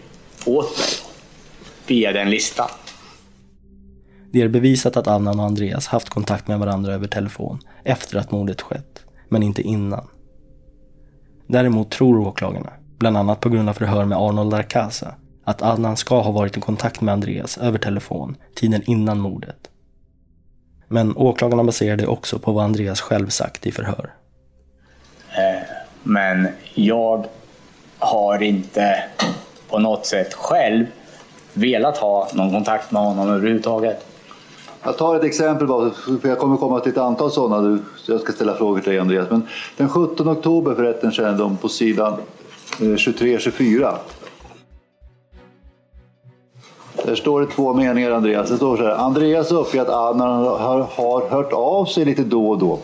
åt mig via den listan.
Det är bevisat att Adnan och Andreas haft kontakt med varandra över telefon efter att mordet skett, men inte innan. Däremot tror åklagarna, bland annat på grund av förhör med Arnold Arcasa, att Adnan ska ha varit i kontakt med Andreas över telefon tiden innan mordet. Men åklagarna baserar det också på vad Andreas själv sagt i förhör.
Eh, Men jag har inte på något sätt själv velat ha någon kontakt med honom överhuvudtaget.
Jag tar ett exempel bara, för jag kommer komma till ett antal sådana. så Jag ska ställa frågor till dig Andreas. Men den 17 oktober för rätten kännedom på sidan eh, 23-24. Där står det två meningar Andreas. Det står så här. Andreas uppger att Adnan har, har hört av sig lite då och då.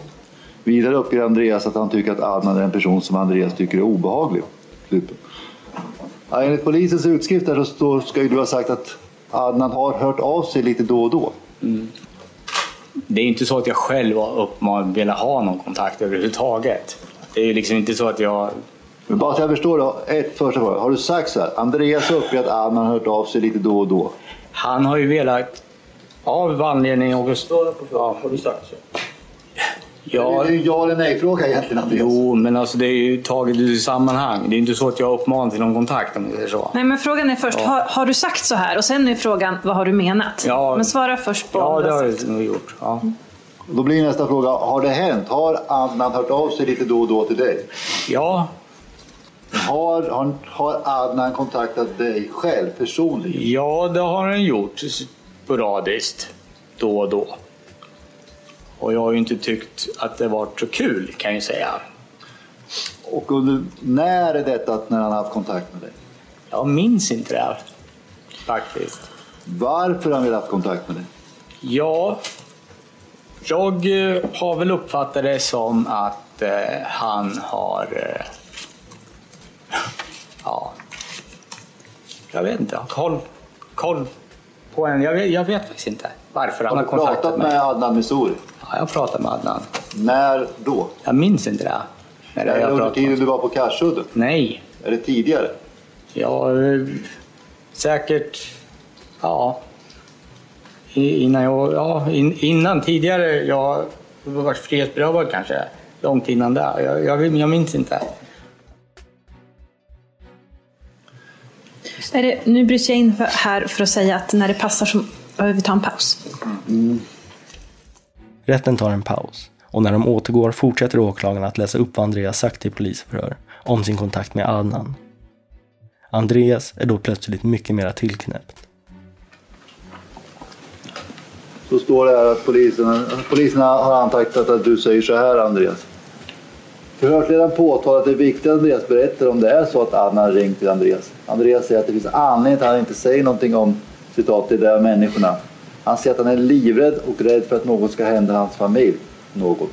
Vidare uppger Andreas att han tycker att Adnan är en person som Andreas tycker är obehaglig. Slut. Ja, enligt polisens utskrift där så ska ju du ha sagt att Adnan har hört av sig lite då och då.
Det är inte så att jag själv har uppmanat velat ha någon kontakt överhuvudtaget. Det är ju liksom inte så att jag...
Men bara så jag förstår då, ett första fråga. Har du sagt så här? Andreas uppger att Adnan har hört av sig lite då och då.
Han har ju velat, av anledning August... Ja, har du sagt så? Ja,
Det är ju ja eller nej-fråga egentligen Andreas.
Jo, men alltså det är ju taget ur sammanhang. Det är inte så att jag uppmanar till någon kontakt om det säger så.
Nej, men frågan är först,
Ja.
har, har du sagt så här? Och sen är frågan, vad har du menat?
Ja.
Men svara först på
Ja, det
har
jag nog gjort. Ja.
Då blir nästa fråga, har det hänt? Har Adnan hört av sig lite då och då till dig?
Ja.
Har, har, har Adnan kontaktat dig själv personligen?
Ja, det har han gjort sporadiskt då och då. Och jag har ju inte tyckt att det varit så kul kan jag ju säga.
Och under, när är detta när han har haft kontakt med dig?
Jag minns inte det faktiskt.
Varför har han velat haft kontakt med dig?
Ja, jag eh, har väl uppfattat det som att eh, han har... Eh, ja, jag vet inte. Koll, koll på en. Jag vet, jag vet faktiskt inte varför han
Har
har
du pratat
mig.
med Adnan Missouri?
Ja, jag har pratat med Adnan.
När då?
Jag minns inte det. När
Är
det
under tiden du var på Karsudden?
Nej.
Är det tidigare?
Ja, eh, säkert... Ja. Innan jag... Ja, in, innan tidigare. Jag varit frihetsberövad kanske. Långt innan det. Jag, jag, jag minns inte.
Är det, nu bryter jag in för, här för att säga att när det passar så behöver vi ta en paus.
Rätten tar en paus Och när de återgår fortsätter åklagaren att läsa upp vad Andreas sagt i polisförhör om sin kontakt med Adnan. Andreas är då plötsligt mycket mera tillknäppt.
Så står det här att polisen, poliserna har antecknat att du säger så här Andreas. Förhörsledaren påtalar att det är viktigt att Andreas berättar om det är så att Adnan har ringt till Andreas. Andreas säger att det finns anledning att han inte säger någonting om citat de där människorna. Han säger att han är livrädd och rädd för att något ska hända hans familj. Något.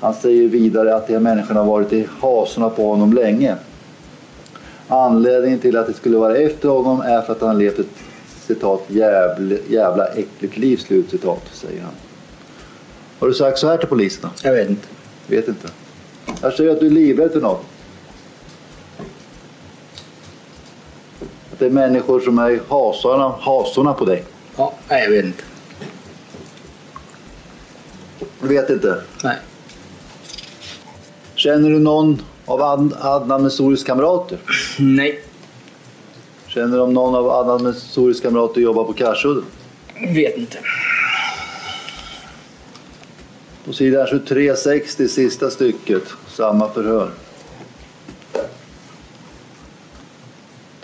Han säger vidare att de här människorna har varit i hasorna på honom länge. Anledningen till att det skulle vara efter honom är för att han levt ett citat jävla, jävla äckligt liv, slut citat, säger han. Har du sagt så här till poliserna?
Jag vet inte.
Vet inte. Jag säger att du är livrädd för något. Att det är människor som är hasorna, hasorna på dig.
Ja, nej, jag vet inte.
Du vet inte?
Nej.
Känner du någon av Ad- Adnan Mesuris kamrater?
Nej.
Känner du om någon av Adnan Mesuris kamrater jobbar på Karsudden?
Vet inte.
På sidan 2360, sista stycket, samma förhör.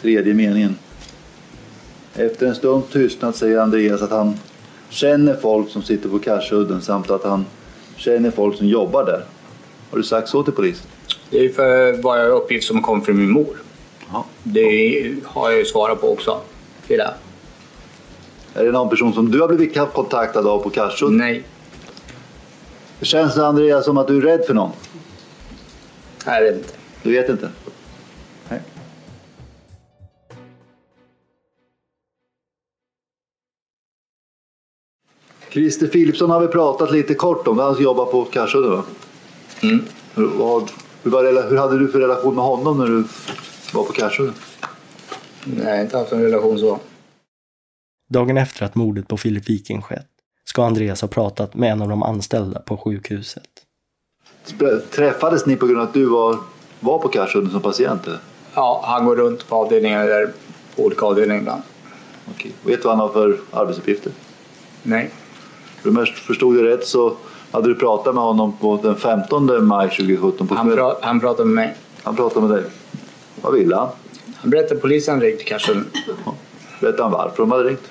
Tredje meningen. Efter en stund tystnad säger Andreas att han känner folk som sitter på Karsudden samt att han känner folk som jobbar där. Har du sagt så till polisen?
Det är för bara uppgift som kom från min mor. Det har jag ju svarat på också. Det.
Är det någon person som du har blivit kontaktad av på Karsudden?
Nej.
Känns det Andreas som att du är rädd för någon?
Jag vet inte.
Du vet inte? Christer Philipsson har vi pratat lite kort om. Han jobbar på Karsudden va?
Mm.
Hur, vad, hur, var, hur hade du för relation med honom när du var på Karsudden?
Nej, inte haft en relation så.
Dagen efter att mordet på Filip Viking skett ska Andreas ha pratat med en av de anställda på sjukhuset.
Träffades ni på grund av att du var, var på Karsudden som patient? Eller?
Ja, han går runt på avdelningar där, på olika avdelningar ibland.
Okej. Vet du vad han har för arbetsuppgifter?
Nej.
Om jag förstod det rätt så hade du pratat med honom på den 15 maj 2017 på
Han, pra, han pratade med mig.
Han pratade med dig. Vad ville han?
Han berättade att polisen ringt kanske.
Berättade han varför de hade ringt?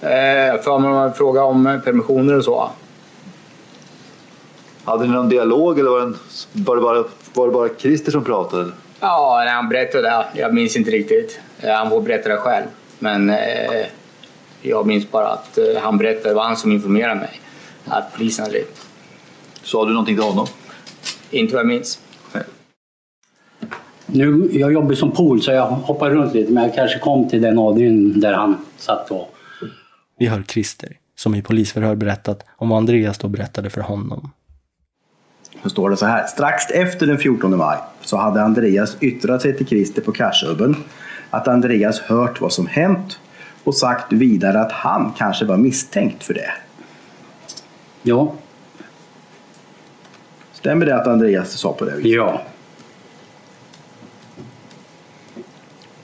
Eh, för man fråga om permissioner och så.
Hade ni någon dialog eller var det, en, var det, bara, var det bara Christer som pratade?
Ja, han berättade det. Jag minns inte riktigt. Eh, Han får berätta det själv. Men eh, jag minns bara att eh, han berättade, det var han som informerade mig. Att polisen hade ringt.
Sa du någonting till honom?
Inte vad jag minns.
Nu, jag jobbar som pool så jag hoppar runt lite men jag kanske kom till den avdelningen där han satt då.
Vi hör Christer, som i polisförhör berättat om vad Andreas då berättade för honom.
Så står det så här. Strax efter den 14 maj så hade Andreas yttrat sig till Christer på Karsubben att Andreas hört vad som hänt och sagt vidare att han kanske var misstänkt för det.
Ja.
Stämmer det att Andreas sa på det viset?
Ja.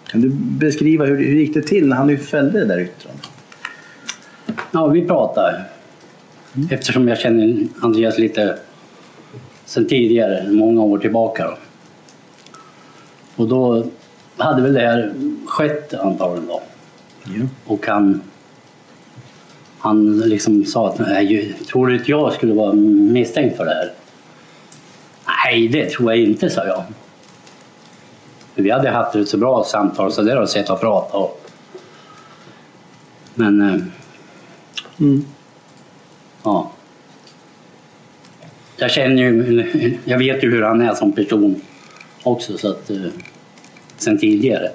Kan du beskriva hur, hur gick det till när han nu fällde det där yttrandet?
Ja, vi pratar. Eftersom jag känner Andreas lite sen tidigare, många år tillbaka. Då. Och då hade väl det här skett antagligen då. Och han, han liksom sa att nej, tror du att jag skulle vara misstänkt för det här? Nej, det tror jag inte, sa jag. Vi hade haft ett så bra samtal så där har sett och pratat. Och... Men... eh, Ja. Jag känner ju, jag vet ju hur han är som person också så att, eh, sen tidigare.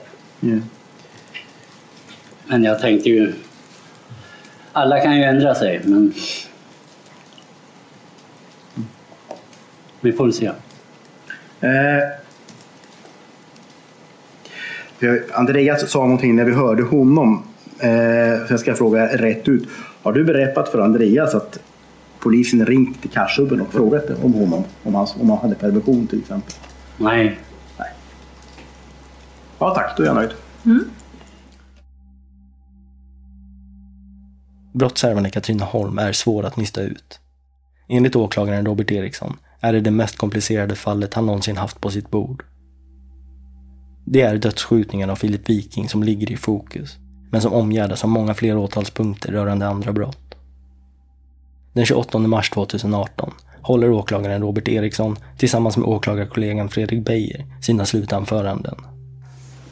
Men jag tänkte ju, alla kan ju ändra sig men vi får se.
Eh, Andreas sa någonting när vi hörde honom. Eh, så jag ska fråga rätt ut. Har du berättat för Andreas att polisen ringt till Karsubben och frågat om honom? Om han, om han hade permission till exempel?
Nej.
Nej. Ja tack, då är jag nöjd.
Brottshärvan i Katrineholm är svår att nysta ut. Enligt åklagaren Robert Eriksson är det det mest komplicerade fallet han någonsin haft på sitt bord. Det är dödsskjutningen av Filip Viking som ligger i fokus, men som omgärdas av många fler åtalspunkter rörande andra brott. Den 28 mars 2018 håller åklagaren Robert Eriksson tillsammans med åklagarkollegan Fredrik Beijer sina slutanföranden.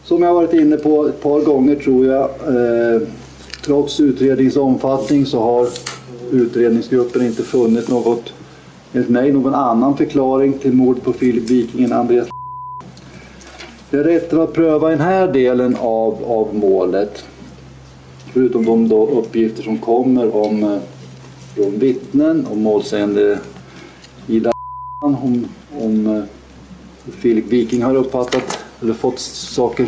Som jag varit inne på ett par gånger tror jag, eh, trots utredningens omfattning så har utredningsgruppen inte funnit något, enligt mig, någon annan förklaring till mordet på Filip Viking än Andreas Det är rätten att pröva den här delen av, av målet, förutom de då uppgifter som kommer om eh, från vittnen, om målsägande Ida om, om eh, Filip Viking har uppfattat eller fått saker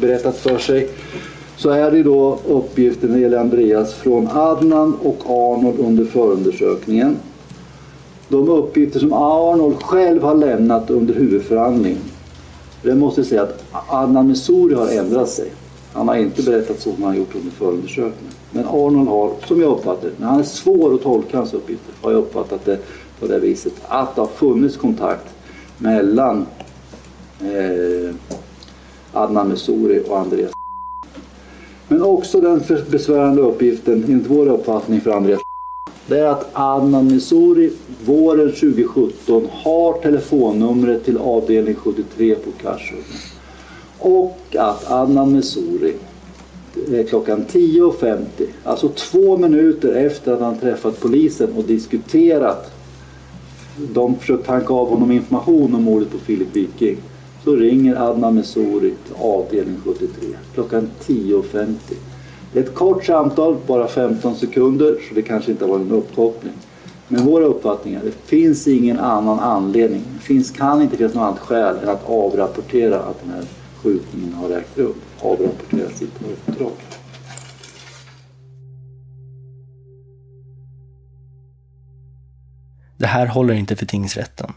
berättat för sig så är det då uppgifter när det gäller Andreas från Adnan och Arnold under förundersökningen. De uppgifter som Arnold själv har lämnat under huvudförhandling. Det måste jag säga att Adnan Messouri har ändrat sig. Han har inte berättat så som han gjort under förundersökningen. Men Arnold har, som jag uppfattar det, han är svår att tolka hans uppgifter, har jag uppfattat det på det viset att det har funnits kontakt mellan eh, Adnan Messouri och Andreas men också den besvärande uppgiften, enligt vår uppfattning för Andreas det är att Adnan Missouri våren 2017 har telefonnumret till avdelning 73 på Karsudden. Och att Adnan Missouri klockan 10.50, alltså två minuter efter att han träffat polisen och diskuterat de försökte tanka av honom information om mordet på Filip Viking. Så ringer Adnan Mesori till avdelning 73 klockan 10.50. Det är ett kort samtal, bara 15 sekunder, så det kanske inte har varit en uppkoppling. Men våra uppfattningar, det finns ingen annan anledning. Det finns, kan inte finnas något annat skäl än att avrapportera att den här skjutningen har ägt rum. Avrapportera sitt uppdrag.
Det här håller inte för tingsrätten.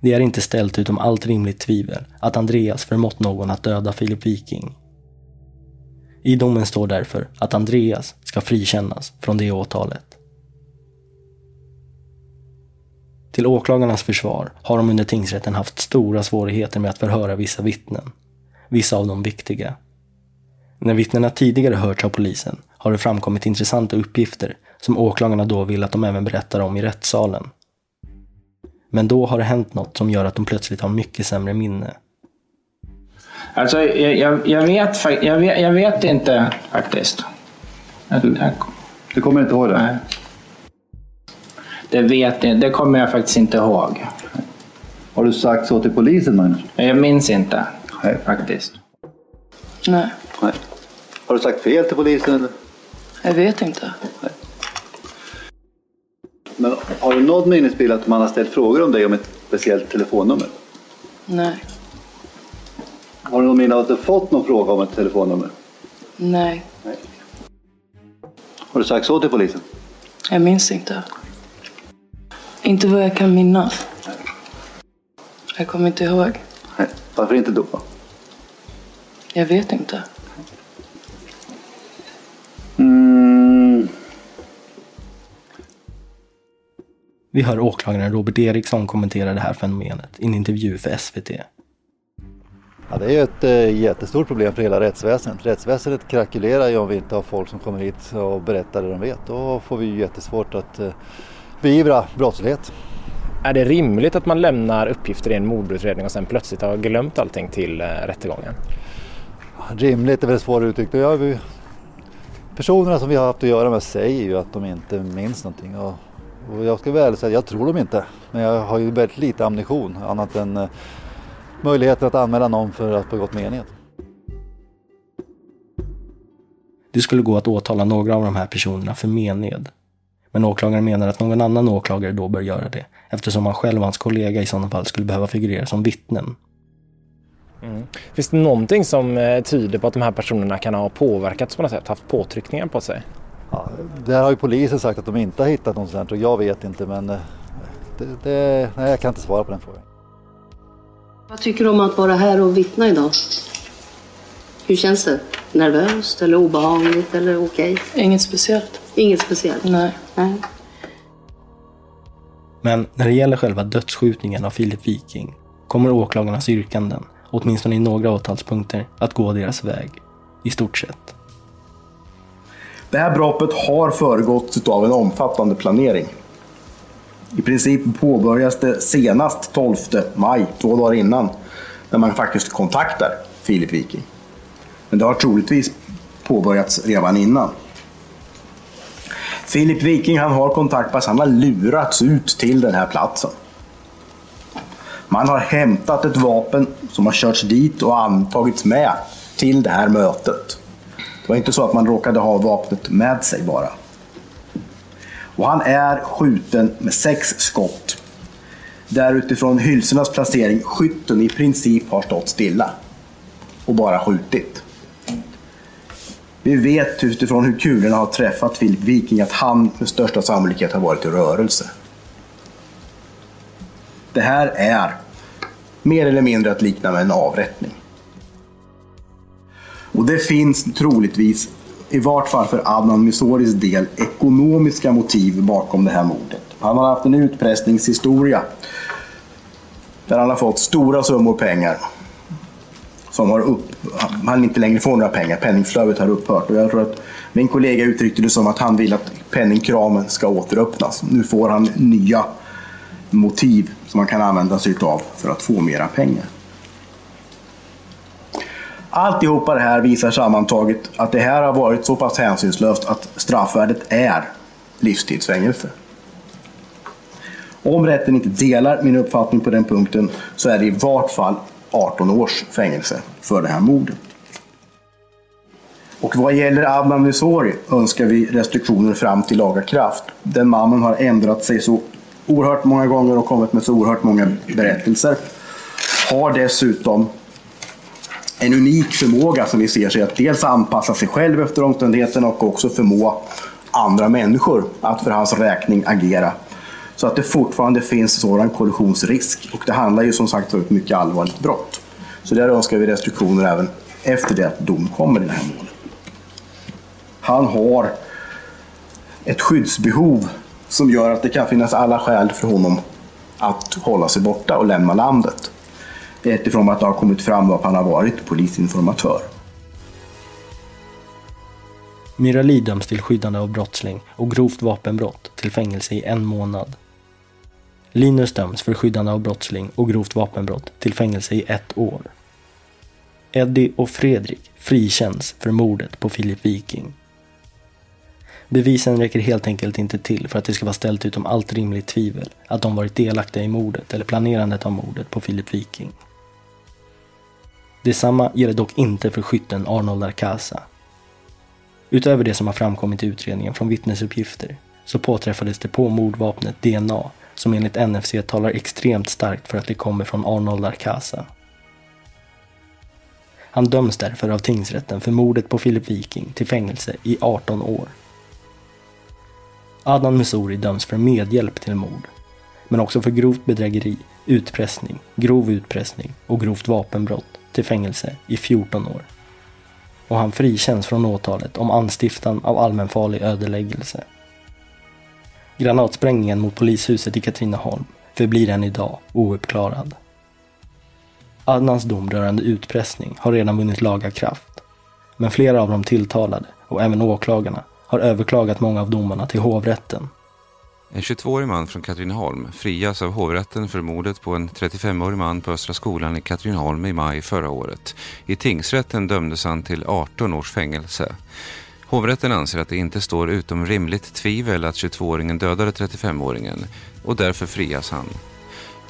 Det är inte ställt utom allt rimligt tvivel att Andreas förmått någon att döda Filip Viking. I domen står därför att Andreas ska frikännas från det åtalet. Till åklagarnas försvar har de under tingsrätten haft stora svårigheter med att förhöra vissa vittnen. Vissa av dem viktiga. När vittnena tidigare hörts av polisen har det framkommit intressanta uppgifter som åklagarna då vill att de även berättar om i rättssalen. Men då har det hänt något som gör att de plötsligt har mycket sämre minne.
Alltså, jag, jag, jag, vet, jag, vet, jag vet inte faktiskt. Jag,
Du kommer inte ihåg det?
Nej. Det, vet, jag- det kommer jag faktiskt inte ihåg.
Har du sagt så till polisen Magnus?
Jag minns inte faktiskt.
Nej,
Nej. Har du sagt fel till polisen? Eller?
jag vet inte.
Men har du någon minnesbild att man har ställt frågor om dig om ett speciellt telefonnummer?
Nej,
Har du någon minne av att du fått någon fråga om ett telefonnummer?
nej,
Har du sagt så till polisen?
jag minns inte. Inte vad jag kan minnas. Jag kommer inte ihåg.
Nej. Varför inte då?
Jag vet inte.
Vi hör åklagaren Robert Eriksson kommentera det här fenomenet i en intervju för SVT.
Ja, det är ju ett eh, jättestort problem för hela rättsväsendet. Rättsväsendet krackelerar ju om vi inte har folk som kommer hit och berättar det de vet. Då får vi ju jättesvårt att eh, beivra brottslighet.
Är det rimligt att man lämnar uppgifter i en mordutredning och sen plötsligt har glömt allting till eh, rättegången?
Rimligt är väl svårt uttryckt. Jag, vi- personerna som vi har haft att göra med säger ju att de inte minns någonting. Och, och jag ska väl säga att jag tror dem inte. Men jag har ju väldigt lite ammunition annat än eh, möjligheten att anmäla någon för att begått mened.
Det skulle gå att åtala några av de här personerna för mened. Men åklagaren menar att någon annan åklagare då bör göra det eftersom han själv och hans kollega i sådana fall skulle behöva figurera som vittnen.
Mm. Finns det någonting som eh, tyder på att de här personerna kan ha påverkats på något sätt, haft påtryckningar på sig?
Där har ju polisen sagt att de inte har hittat något sånt och jag vet inte men eh, det, det, nej, jag kan inte svara på den frågan.
Vad tycker du om att vara här och vittna idag? Hur känns det? Nervöst eller obehagligt eller okej?
Inget speciellt.
Inget speciellt?
Nej.
Nej.
Men när det gäller själva dödsskjutningen av Filip Viking kommer åklagarnas yrkanden, åtminstone i några åtalspunkter, att gå deras väg. I stort sett.
Det här brottet har föregåtts av en omfattande planering. I princip påbörjas det senast 12 maj, två dagar innan, när man faktiskt kontaktar Filip Viking. Men det har troligtvis påbörjats redan innan. Filip Viking han har kontaktpass, han har lurats ut till den här platsen. Man har hämtat ett vapen som har körts dit och antagits med till det här mötet. Det var inte så att man råkade ha vapnet med sig bara. Och han är skjuten med sex skott. Där utifrån hylsornas placering skytten i princip har stått stilla. Och bara skjutit. Vi vet utifrån hur kulorna har träffat Filip Viking att han med största sannolikhet har varit i rörelse. Det här är mer eller mindre att likna med en avrättning. Och det finns troligtvis, i vart fall för Adnan Misoris del, ekonomiska motiv bakom det här mordet. Han har haft en utpressningshistoria där han har fått stora summor pengar som har upp, han inte längre får några pengar. Penningflödet har upphört. Och jag tror att min kollega uttryckte det som att han vill att penningkramen ska återöppnas. Nu får han nya motiv som man kan använda sig av för att få mera pengar. Alltihopa det här visar sammantaget att det här har varit så pass hänsynslöst att straffvärdet är livstidsfängelse. Om rätten inte delar min uppfattning på den punkten så är det i vart fall 18 års fängelse för det här mordet. Och vad gäller Adnan Nisori önskar vi restriktioner fram till laga kraft. Den mannen har ändrat sig så oerhört många gånger och kommit med så oerhört många berättelser. Har dessutom en unik förmåga som vi ser sig att dels anpassa sig själv efter omständigheterna och också förmå andra människor att för hans räkning agera. Så att det fortfarande finns sådan kollisionsrisk. Och det handlar ju som sagt om ett mycket allvarligt brott. Så där önskar vi restriktioner även efter det att dom kommer i det här målet. Han har ett skyddsbehov som gör att det kan finnas alla skäl för honom att hålla sig borta och lämna landet. Utifrån att det har kommit fram att han har varit polisinformatör.
Mirali döms till skyddande av brottsling och grovt vapenbrott till fängelse i en månad. Linus döms för skyddande av brottsling och grovt vapenbrott till fängelse i ett år. Eddie och Fredrik frikänns för mordet på Filip Viking. Bevisen räcker helt enkelt inte till för att det ska vara ställt utom allt rimligt tvivel att de varit delaktiga i mordet eller planerandet av mordet på Filip Viking. Detsamma gäller dock inte för skytten Arnold Arcasa. Utöver det som har framkommit i utredningen från vittnesuppgifter så påträffades det på mordvapnet DNA som enligt NFC talar extremt starkt för att det kommer från Arnold Arcasa. Han döms därför av tingsrätten för mordet på Filip Viking till fängelse i 18 år. Adnan Missouri döms för medhjälp till mord, men också för grovt bedrägeri, utpressning, grov utpressning och grovt vapenbrott till fängelse i 14 år. Och han frikänns från åtalet om anstiftan av allmänfarlig ödeläggelse. Granatsprängningen mot polishuset i Katrineholm förblir än idag ouppklarad. Adnans dom rörande utpressning har redan vunnit laga kraft. Men flera av de tilltalade och även åklagarna har överklagat många av domarna till hovrätten.
En 22-årig man från Katrineholm frias av hovrätten för mordet på en 35-årig man på Östra skolan i Katrineholm i maj förra året. I tingsrätten dömdes han till 18 års fängelse. Hovrätten anser att det inte står utom rimligt tvivel att 22-åringen dödade 35-åringen och därför frias han.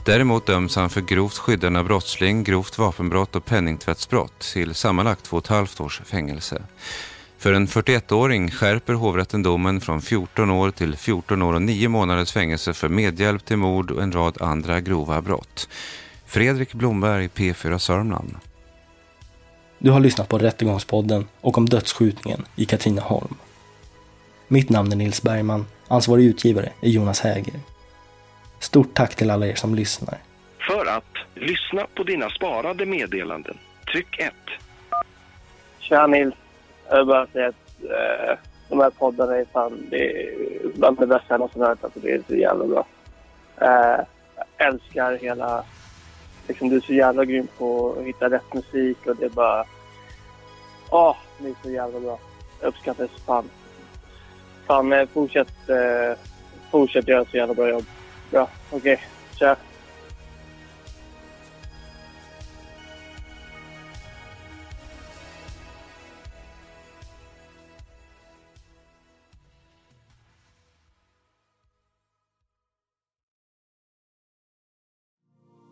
Däremot döms han för grovt skyddande av brottsling, grovt vapenbrott och penningtvättsbrott till sammanlagt 2,5 års fängelse. För en 41-åring skärper hovrätten domen från 14 år till 14 år och 9 månaders fängelse för medhjälp till mord och en rad andra grova brott. Fredrik Blomberg, P4 Sörmland.
Du har lyssnat på Rättegångspodden och om dödsskjutningen i Katrineholm. Mitt namn är Nils Bergman, ansvarig utgivare är Jonas Häger. Stort tack till alla er som lyssnar.
För att lyssna på dina sparade meddelanden, tryck 1.
Tja Nils. Jag vill bara säga att eh, de här poddarna är fan det är bland det bästa jag någonsin hört. Alltså, det är så jävla bra. Eh, jag älskar hela... Liksom, du är så jävla grym på att hitta rätt musik och det är bara... Åh, det är så jävla bra. Jag uppskattar det så fan. Fan, eh, fortsätt, eh, fortsätt göra så jävla bra jobb. Bra, okej. Tja.